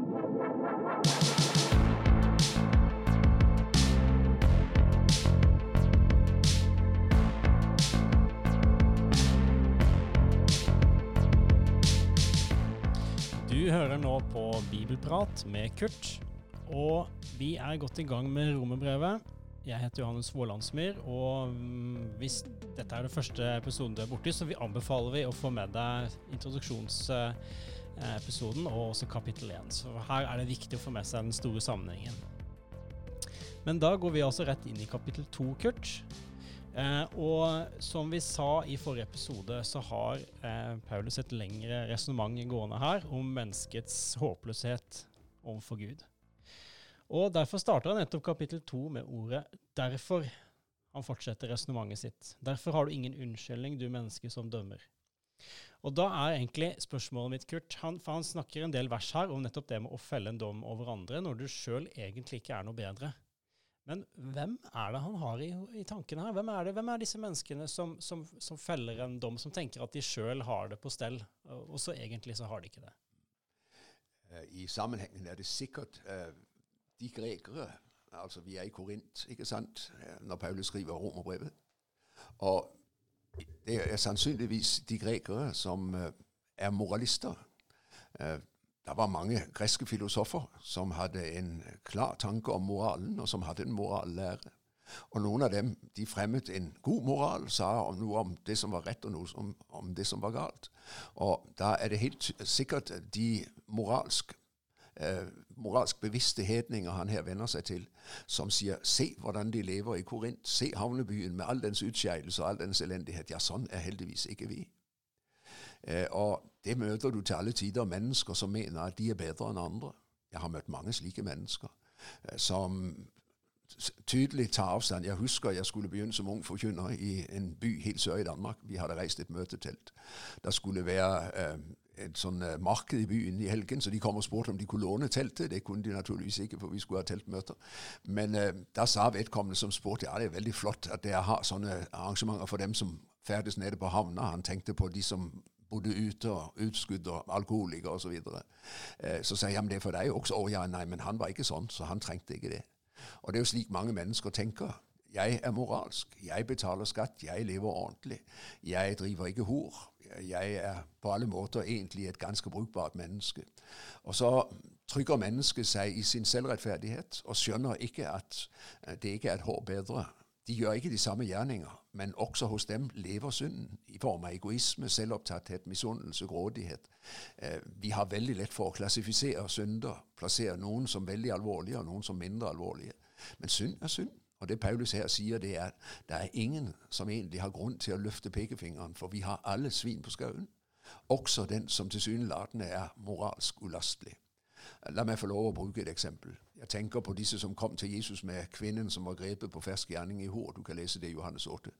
Du hører nå på Bibelprat med Kurt, og vi er godt i gang med romerbrevet. Jeg heter Johannes Vålandsmyr, og mm, hvis dette er det første episoden du er borti, så vi anbefaler vi å få med deg introduksjonsepisoden og også kapittel 1. Så her er det viktig å få med seg den store sammenhengen. Men da går vi altså rett inn i kapittel 2, Kurt. Eh, og som vi sa i forrige episode, så har eh, Paulus et lengre resonnement gående her om menneskets håpløshet overfor Gud. Og Derfor starter han nettopp kapittel to med ordet 'derfor'. Han fortsetter resonnementet sitt. Derfor har du ingen unnskyldning, du menneske som dømmer. Og da er egentlig spørsmålet mitt, Kurt, han, for han snakker en del vers her om nettopp det med å felle en dom over andre når du sjøl egentlig ikke er noe bedre. Men hvem er det han har i, i tankene her? Hvem er, det, hvem er disse menneskene som, som, som feller en dom, som tenker at de sjøl har det på stell, og, så egentlig så har de ikke det? I sammenhengen er det sikkert uh, de grekere Altså, vi er i Korint, ikke sant, når Paulus skriver romerbrevet. Og det er sannsynligvis de grekere som uh, er moralister. Uh, det var mange greske filosofer som hadde en klar tanke om moralen, og som hadde en morallære. Og noen av dem de fremmet en god moral, sa noe om det som var rett, og noe om, om det som var galt. Og da er det helt sikkert de moralsk, eh, moralsk bevisste hedninger han her venner seg til, som sier 'se hvordan de lever i Korint', se havnebyen med all dens utskeielse og all dens elendighet'. Ja, sånn er heldigvis ikke vi. Eh, og det møter du til alle tider mennesker som mener at de er bedre enn andre. Jeg har møtt mange slike mennesker eh, som tydelig ta avstand. Jeg husker jeg skulle begynne som ung forkynner i en by helt sør i Danmark. Vi hadde reist et møtetelt. Det skulle være eh, et sånn eh, marked i byen i helgen, så de kom og spurte om de kunne låne teltet. Det kunne de naturligvis ikke, for vi skulle ha teltmøter. Men eh, da sa vedkommende som spurte ja, det er veldig flott at dere har sånne arrangementer for dem som ferdes nede på havna. Han tenkte på de som bodde ute, og utskudd og alkoholikere osv. Så, videre. eh, så sa men det er for deg også. Å ja, nei, men han var ikke sånn, så han trengte ikke det. Og det er jo slik mange mennesker tenker. Jeg er moralsk. Jeg betaler skatt. Jeg lever ordentlig. Jeg driver ikke hor. Jeg er på alle måter egentlig et ganske brukbart menneske. Og så trykker mennesket seg i sin selvrettferdighet og skjønner ikke at det ikke er et hår bedre. De gjør ikke de samme gjerninger, men også hos dem lever synden i form av egoisme, selvopptatthet, misunnelse, grådighet. Vi har veldig lett for å klassifisere synder, plassere noen som veldig alvorlige og noen som mindre alvorlige. Men synd er synd. Og det Paulus her sier, det er at det er ingen som egentlig har grunn til å løfte pekefingeren, for vi har alle svin på skauen. Også den som tilsynelatende er moralsk ulastelig. La meg få lov å bruke et eksempel. Jeg tenker på disse som kom til Jesus med kvinnen som var grepet på fersk gjerning i hår. Du kan lese det i Johannes 8.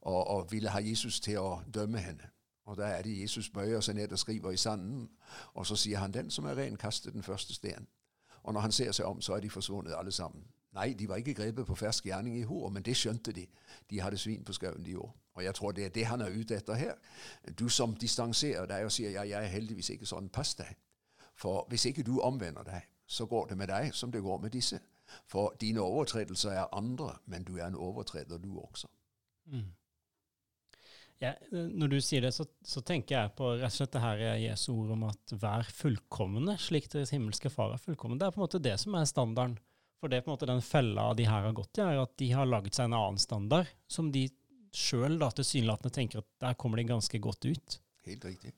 Og, og ville ha Jesus til å dømme henne. Og da er det Jesus bøyer seg ned og skriver i sanden, og så sier han 'den som er ren, kaster den første sten'. Og når han ser seg om, så er de forsvunnet alle sammen. Nei, de var ikke grepet på fersk gjerning i hår, men det skjønte de. De hadde svin på skauen, de òg. Og jeg tror det er det han er ute etter her. Du som distanserer deg og sier ja, jeg er heldigvis ikke sånn, pass deg. For hvis ikke du omvender deg, så går det med deg som det går med disse. For dine overtredelser er andre, men du er en overtreder, du også. Mm. Ja, når du sier det, så, så, tenker jeg på rett og slett det her Jesu ord om at vær fullkomne, slik deres himmelske far er fullkommen. Det er på en måte det som er standarden. For det er på en måte den fella de her har gått i, er at de har laget seg en annen standard, som de sjøl tilsynelatende tenker at der kommer de ganske godt ut. Helt riktig.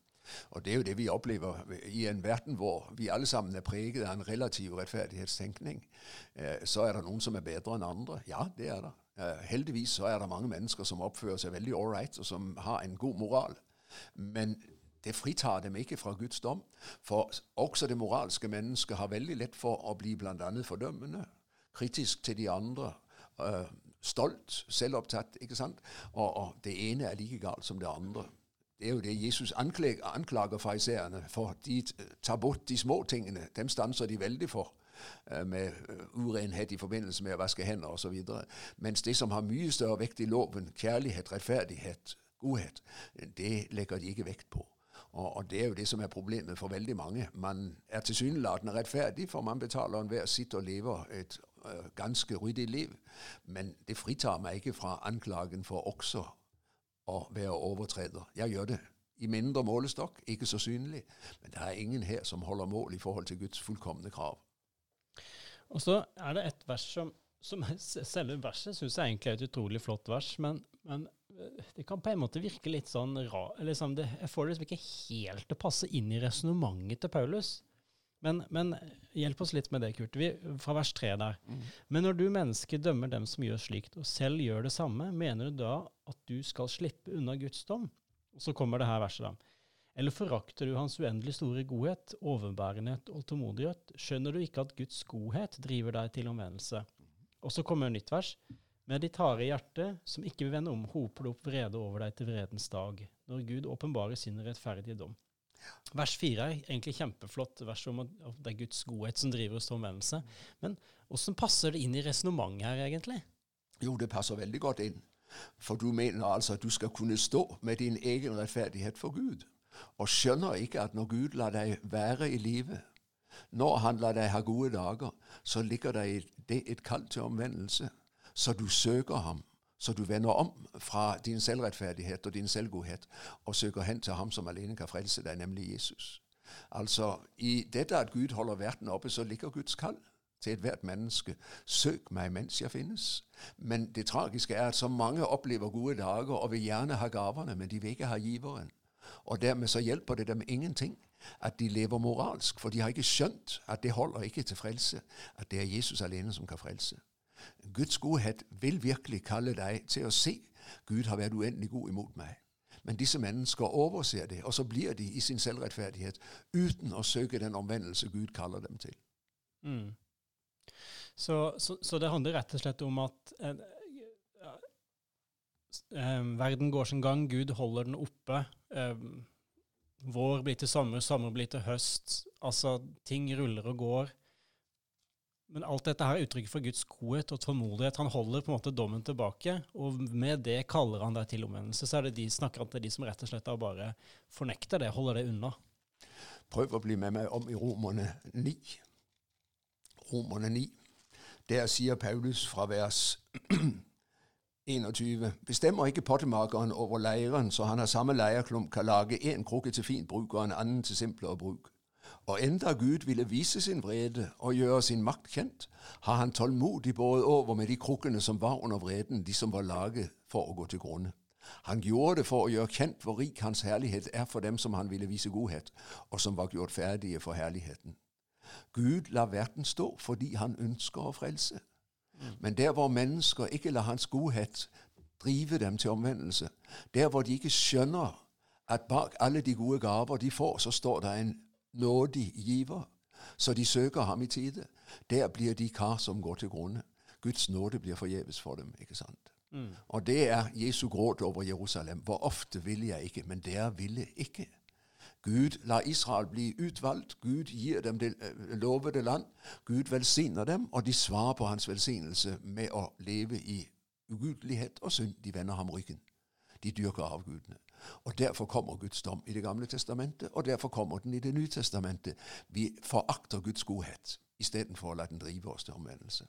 Og det er jo det vi opplever i en verden hvor vi alle sammen er preget av en relativ rettferdighetstenkning. Eh, så er det noen som er bedre enn andre. Ja, det er det. Eh, heldigvis så er det mange mennesker som oppfører seg veldig ålreit, og som har en god moral. Men det fritar dem ikke fra Guds dom. For også det moralske mennesket har veldig lett for å bli bl.a. fordømmende, kritisk til de andre, øh, stolt, selvopptatt. ikke sant? Og, og, det ene er like galt som det andre. Det er jo det Jesus anklager, anklager fariseerne for. De tar bort de små tingene. Dem stanser de veldig for øh, med øh, urenhet i forbindelse med å vaske hender osv. Mens det som har mye større vekt i loven, kjærlighet, rettferdighet, godhet, det legger de ikke vekt på. Og, og det er jo det som er problemet for veldig mange. Man er tilsynelatende rettferdig, for man betaler enhver sitt og lever et uh, ganske ryddig liv. Men det fritar meg ikke fra anklagen for også å være overtreder. Jeg gjør det i mindre målestokk, ikke så synlig. Men det er ingen her som holder mål i forhold til Guds fullkomne krav. Og så er det et vers som, som Selve verset syns jeg egentlig er et utrolig flott vers, men, men, eh, det kan på en måte virke litt sånn rar liksom Jeg får det liksom ikke helt til å passe inn i resonnementet til Paulus. Men, men, hjelp oss litt med det, Kurt. Vi, fra vers tre der. Mm. Men når du menneske dømmer dem som gjør slikt, og selv gjør det samme, mener du da at du skal slippe unna Guds dom? Og så kommer det her verset, da. Eller forakter du hans uendelig store godhet, overbærenhet og tålmodighet? Skjønner du ikke at Guds godhet driver deg til omvendelse? Og så kommer nytt vers. Med ditt harde hjerte, som ikke vil vende om, hoper det opp vrede over deg til vredens dag, når Gud åpenbarer sin rettferdige dom. Vers fire er egentlig kjempeflott, vers om at det er Guds godhet som driver oss til omvendelse. Men åssen passer det inn i resonnementet her, egentlig? Jo, det passer veldig godt inn. For du mener altså at du skal kunne stå med din egen rettferdighet for Gud og skjønner ikke at når Gud lar deg være i live, når Han lar deg ha gode dager, så ligger det i det et kall til omvendelse, så du søker ham, så du vender om fra din selvrettferdighet og din selvgodhet og søker hen til ham som alene kan frelse deg, nemlig Jesus. Altså, I dette at Gud holder verden oppe, så ligger Guds kall til ethvert menneske. Søk meg mens jeg finnes. Men det tragiske er at så mange opplever gode dager og vil gjerne ha gavene, men de vil ikke ha giveren. Og dermed så hjelper det dem ingenting at de lever moralsk, for de har ikke skjønt at det holder ikke til frelse, at det er Jesus alene som kan frelse. Guds godhet vil virkelig kalle deg til å si Gud har vært uendelig god imot meg. Men disse mennesker overser det, og så blir de i sin selvrettferdighet uten å søke den omvendelse Gud kaller dem til. Mm. Så, så, så, det handler rett og slett om at eh, eh, verden går sin gang, Gud holder den oppe. Eh, vår blir til sommer, sommer blir til høst. Altså, ting ruller og går. Men alt dette her er uttrykk for Guds godhet og tålmodighet. Han holder på en måte dommen tilbake, og med det kaller han deg til omvendelse. Så er det de, snakker han til de som rett og slett bare fornekter det, holder det unna. Prøv å bli med meg om i Romerne 9. Romerne 9. Der sier Paulus fra vers 21. Bestemmer ikke pottemakeren over leiren, så han har samme leierklump kan lage én krukke til fint bruk og en annen til simplere bruk. Og enda Gud ville vise sin vrede og gjøre sin makt kjent, har han tålmodig båret over med de krukkene som var under vreden, de som var laget for å gå til grunne. Han gjorde det for å gjøre kjent hvor rik hans herlighet er for dem som han ville vise godhet, og som var gjort ferdige for herligheten. Gud lar verden stå fordi han ønsker å frelse. Men der hvor mennesker ikke lar Hans godhet drive dem til omvendelse, der hvor de ikke skjønner at bak alle de gode gaver de får, så står det en nådig giver, så de søker ham i tide, der blir de kar som går til grunne. Guds nåde blir forgjeves for dem. ikke sant? Mm. Og det er Jesu gråt over Jerusalem. Hvor ofte ville jeg ikke, men der ville ikke. Gud lar Israel bli utvalgt. Gud gir dem det øh, lovede land. Gud velsigner dem, og de svarer på hans velsignelse med å leve i ugudelighet og synd. De vender ham ryggen. De dyrker avgudene. Og Derfor kommer Guds dom i Det gamle testamentet, og derfor kommer den i Det nye testamentet. Vi forakter Guds godhet istedenfor å la den drive oss til omvendelse.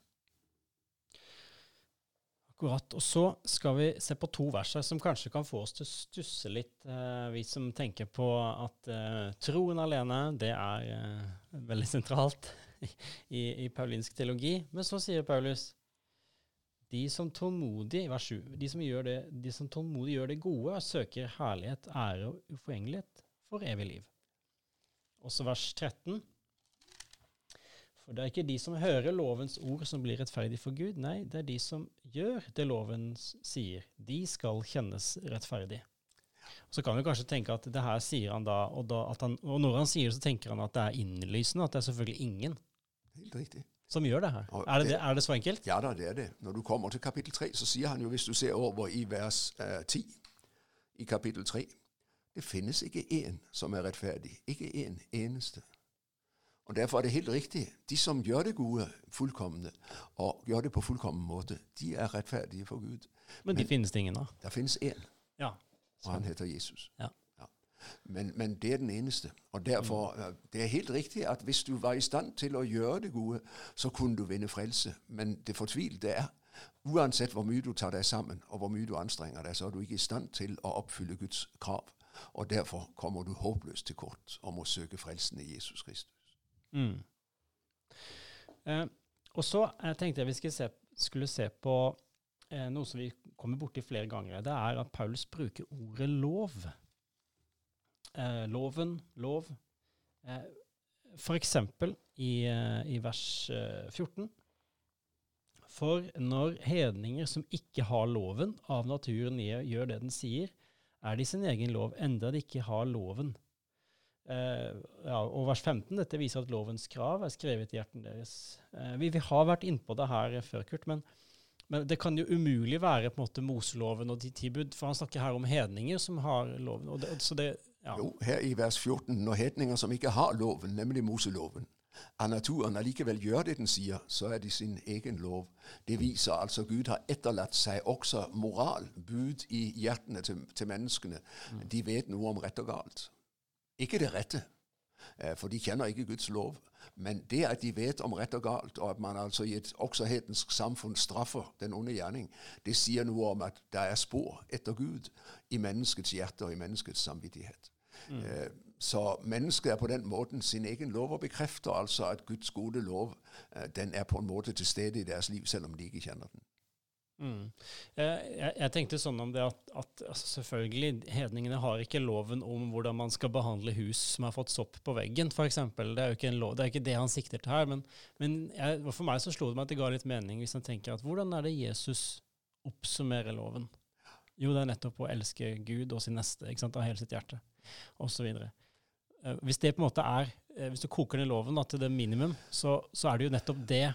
Akkurat. Og så skal vi se på to vers her som kanskje kan få oss til å stusse litt, eh, vi som tenker på at eh, troen alene, det er eh, veldig sentralt i, i, paulinsk teologi. Men så sier Paulus de som tålmodig, vers 7, de som, gjør det, de som tålmodig gjør det gode, søker herlighet, ære og uforgjengelighet for evig liv. Også vers 13. For det er ikke de som hører lovens ord som blir rettferdige for Gud. Nei, det er de som gjør det loven sier. De skal kjennes rettferdige. Så kan vi kanskje tenke at det her sier han da, og, da han, og når han sier det, så tenker han at det er innlysende, at det er selvfølgelig ingen Helt riktig. Som gjør det her. Er det, er det, så enkelt? Ja da, det er det. Når du kommer til kapittel 3, så sier han jo, hvis du ser over i vers eh, 10 i kapittel 3, det finnes ikke én som er rettferdig. Ikke én en eneste. Og Derfor er det helt riktig. De som gjør det gode fullkomne, og gjør det på fullkommen måte, de er rettferdige for Gud. Men de Men, finnes det ingen av? Det finnes én, ja, og han heter Jesus. Ja. Men, men, det er den eneste. Og derfor, mm. Det er helt riktig at hvis du var i stand til å gjøre det gode, så kunne du vinne frelse. Men det fortvilte er uansett hvor mye du tar deg sammen, og hvor mye du anstrenger deg, så er du ikke i stand til å oppfylle Guds krav. Og derfor kommer du håpløst til kort og må søke frelsen i Jesus Kristus. Mm. Eh, og så eh, tenkte jeg vi skulle se, skulle se på eh, noe som vi kommer borti flere ganger. Det er at Paulus bruker ordet lov. Eh, loven, lov. Eh, for eksempel i, eh, i vers 14. Eh, for når hedninger som ikke har loven, av naturen gjør det den sier, er de sin egen lov, enda de ikke har loven. Uh, ja, og vers 15, dette viser at lovens krav er skrevet i hjerten deres. Uh, vi, vi, har vært innpå det her før, Kurt, men, men, det kan jo umulig være på en måte Moseloven og de ti for han snakker her om hedninger som har loven. Det, det, ja. Jo, her i vers 14, når hedninger som ikke har loven, nemlig Moseloven, av naturen allikevel gjør det den sier, så er det sin egen lov. Det viser altså Gud har etterlatt seg også moral, bud i hjertene til, til menneskene. Mm. De vet noe om rett og galt. Ikke det rette, eh, for de kjenner ikke Guds lov. Men det at de vet om rett og galt, og at man altså i et også hedensk samfunn straffer den onde gjerning, det sier noe om at det er spor etter Gud i menneskets hjerte og i menneskets samvittighet. Mm. Eh, så mennesket er på den måten sin egen lov, og bekrefter altså at Guds gode lov eh, den er på en måte til stede i deres liv, selv om de ikke kjenner den. Mm. Jeg, jeg, tenkte sånn om det at, at altså selvfølgelig, hedningene har ikke loven om hvordan man skal behandle hus som har fått sopp på veggen, f.eks. Det er jo ikke, lov, det, er ikke det han sikter til her. Men, men jeg, for meg så slo det meg at det ga litt mening hvis jeg tenker at hvordan er det Jesus oppsummerer loven? Jo, det er nettopp å elske Gud og sin neste ikke sant, av hele sitt hjerte, osv. Uh, hvis det på en måte er, uh, hvis du koker ned loven da, til det minimum, så, så er det jo nettopp det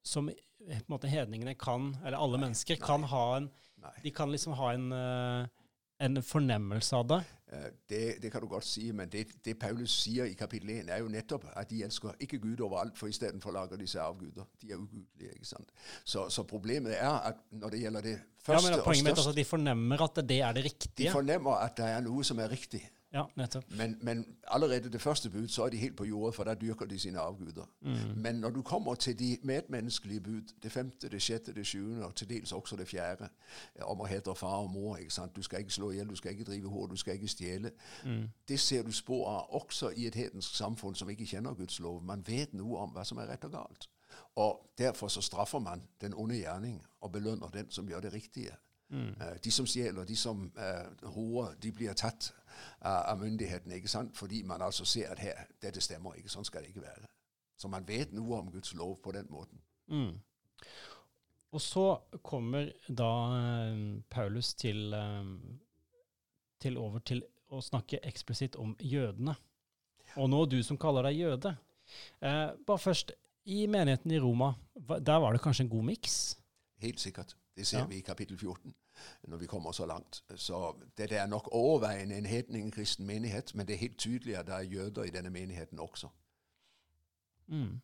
som på en måte hedningene kan, eller alle nei, mennesker, kan ha en nei. De kan liksom ha en, uh, en fornemmelse av det. det. det. kan du godt si, men det, det, Paulus sier i kapittel 1, er jo nettopp at de elsker ikke Gud overalt, for istedenfor lager de seg avguder. De er ugudelige. ikke sant? Så, så, problemet er at når det gjelder det første ja, men Poenget mitt er at de fornemmer at det er det riktige. De fornemmer at det er noe som er riktig. Ja. Men, men, allerede det første bud, så er de helt på jordet, for da dyrker de sine avguder. Mm. Men når du kommer til de medmenneskelige bud, det femte, det sjette, det sjuende, og til dels også det fjerde, om å hete far og mor ikke sant? Du skal ikke slå i hjel, du skal ikke drive hår, du skal ikke stjele. Mm. Det ser du spor av også i et hedensk samfunn som ikke kjenner Guds lov. Man vet noe om hva som er rett og galt. Og Derfor så straffer man den onde gjerning og belønner den som gjør det riktige. Mm. Uh, de som stjeler, de som uh, roer, de blir tatt av, myndighetene. ikke sant? Fordi man altså ser at her, dette stemmer ikke. Sånn skal det ikke være. Så man vet noe om Guds lov på den måten. Mm. Og så kommer da uh, Paulus til, til, over til å snakke eksplisitt om jødene. Og nå du som kaller deg jøde. Eh, bare først, i menigheten i Roma, der var det kanskje en god miks? Helt sikkert. Det ser ja. vi i kapittel 14 når vi kommer så langt. Så dette er nok overveiende en hedningkristen menighet, men det er helt tydelig at det er jøder i denne menigheten også. Mm.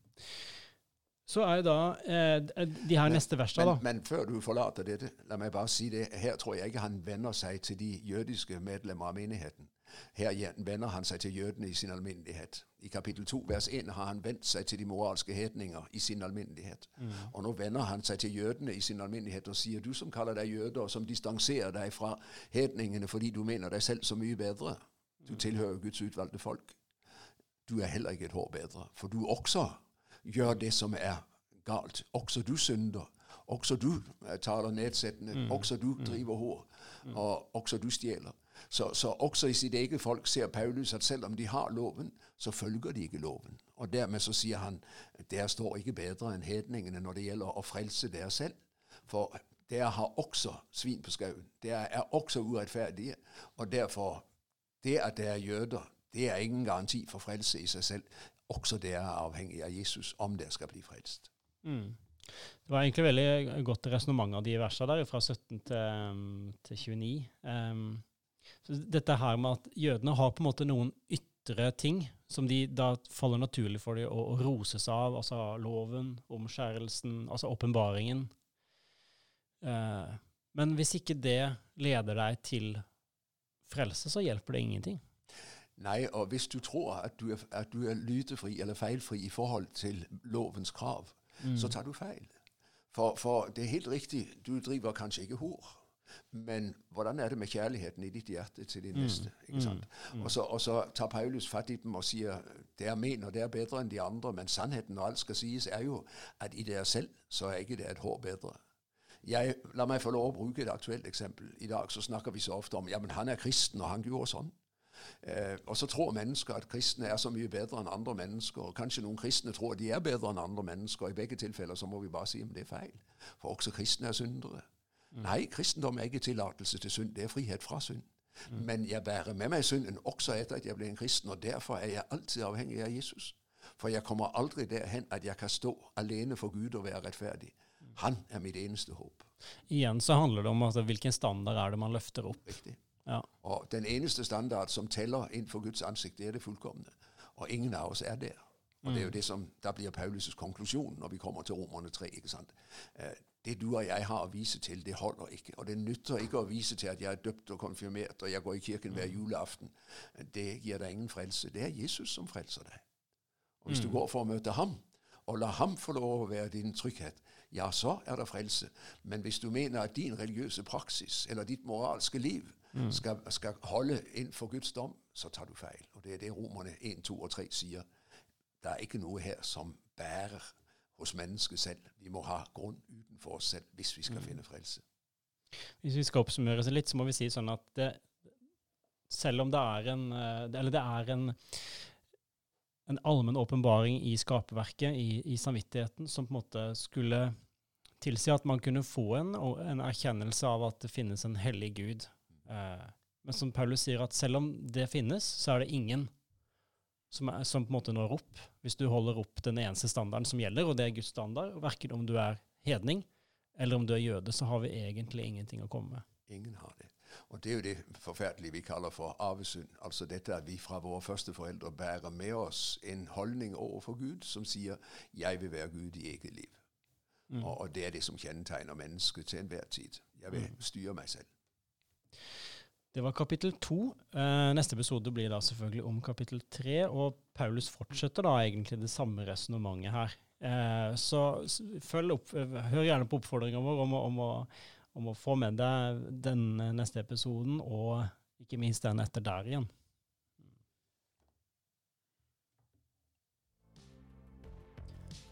Så er da eh, de her men, neste versene, da. Men før du forlater dette, la meg bare si det. Her tror jeg ikke han venner seg til de jødiske medlemmer av menigheten. Her vender han seg til jødene i sin alminnelighet. I kapittel 2 vers 1 har han vendt seg til de moralske hedninger i sin alminnelighet. Mm. Og nå vender han seg til jødene i sin alminnelighet og sier du som kaller deg jøder, og som distanserer deg fra hedningene fordi du mener deg selv så mye bedre. Du mm. tilhører Guds utvalgte folk. Du er heller ikke et hår bedre, for du også gjør det som er galt. Også du synder. Også du eh, taler nedsettende. Mm. Også du mm. driver hår. Mm. Og også du stjeler. Så, så, også i sitt eget folk ser Paulus at selv om de har loven, så følger de ikke loven. Og dermed så sier han der står ikke bedre enn hedningene når det gjelder å frelse dere selv. For dere har også svin på skauen. Dere er også urettferdige. Og derfor, det at dere er jøder, det er ingen garanti for frelse i seg selv. Også dere er avhengig av Jesus om dere skal bli frelst. Mm. Det var egentlig veldig godt resonnement av de versene der, fra 17 til, til 29. Um, så dette her med at jødene har på en måte noen ytre ting som de da faller naturlig for dem å, å roses av, altså loven, omskjærelsen, altså åpenbaringen. Uh, men hvis ikke det leder deg til frelse, så hjelper det ingenting. Nei, og hvis du tror at du er, at du er lytefri eller feilfri i forhold til lovens krav, Mm. så tar du feil. For, for det er helt riktig, du driver kanskje ikke hor. Men hvordan er det med kjærligheten i ditt hjerte til din neste? ikke sant? Og, så, og så tar Paulus fatt i dem og sier det er min, og det er bedre enn de andre. Men sannheten når alt skal sies, er jo at i dere selv så er ikke det et hår bedre. Jeg, la meg få lov å bruke et aktuelt eksempel. I dag så snakker vi så ofte om ja, men han er kristen, og han gjorde sånn. Eh, og så tror mennesker at kristne er så mye bedre enn andre mennesker. og Kanskje noen kristne tror at de er bedre enn andre mennesker. I begge tilfeller så må vi bare si om det er feil. For også kristne er syndere. Nei, kristendom er ikke tillatelse til synd. Det er frihet fra synd. Men jeg bærer med meg synden også etter at jeg ble en kristen, og derfor er jeg alltid avhengig av Jesus. For jeg kommer aldri derhen at jeg kan stå alene for Gud og være rettferdig. Han er mitt eneste håp. Igjen så handler det om altså, hvilken standard er det man løfter opp. Riktig. Ja. Og den eneste standard som teller innenfor Guds ansikt, det er det fullkomne. Og ingen av oss er der. Og det er jo det som da blir Paulus' konklusjon når vi kommer til Romerne 3. ikke sant? Eh, Det du og jeg har å vise til, det holder ikke. Og det nytter ikke å vise til at jeg er døpt og konfirmert, og jeg går i kirken hver julaften. Det gir deg ingen frelse. Det er Jesus som frelser deg. Og hvis du går for å møte ham, og la ham få lov å være din trygghet, ja, så er det frelse. Men hvis du mener at din religiøse praksis eller ditt moralske liv skal, skal holde for Guds dom, så tar du feil. Og det er det Romerne 1, 2 og 3 sier. Det er ikke noe her som bærer hos mennesket selv. Vi må ha grunn utenfor oss selv hvis vi skal finne frelse. Hvis vi skal oppsummere så litt, så må vi si sånn at det, selv om det er en eh, Eller det er en en allmenn åpenbaring i skaperverket, i, i samvittigheten, som på en måte skulle tilsi at man kunne få en, en erkjennelse av at det finnes en hellig Gud. Eh, men som Paulus sier, at selv om det finnes, så er det ingen som, er, som på en måte når opp, hvis du holder opp den eneste standarden som gjelder, og det er Guds standard. Verken om du er hedning eller om du er jøde, så har vi egentlig ingenting å komme med. Ingen har det. Og det er jo det forferdelige vi kaller for arvesynd. Altså dette at vi fra våre første foreldre bærer med oss en holdning overfor Gud som sier 'jeg vil være Gud i eget liv'. Mm. Og, og det er det som kjennetegner mennesket til enhver tid. Jeg vil styre meg selv. Det var kapittel to. Eh, neste episode blir da selvfølgelig om kapittel tre, og Paulus fortsetter da egentlig det samme resonnementet her. Eh, så følg opp, eh, hør gjerne på oppfordringa vår om, om, om å få med deg den neste episoden, og ikke minst den etter der igjen.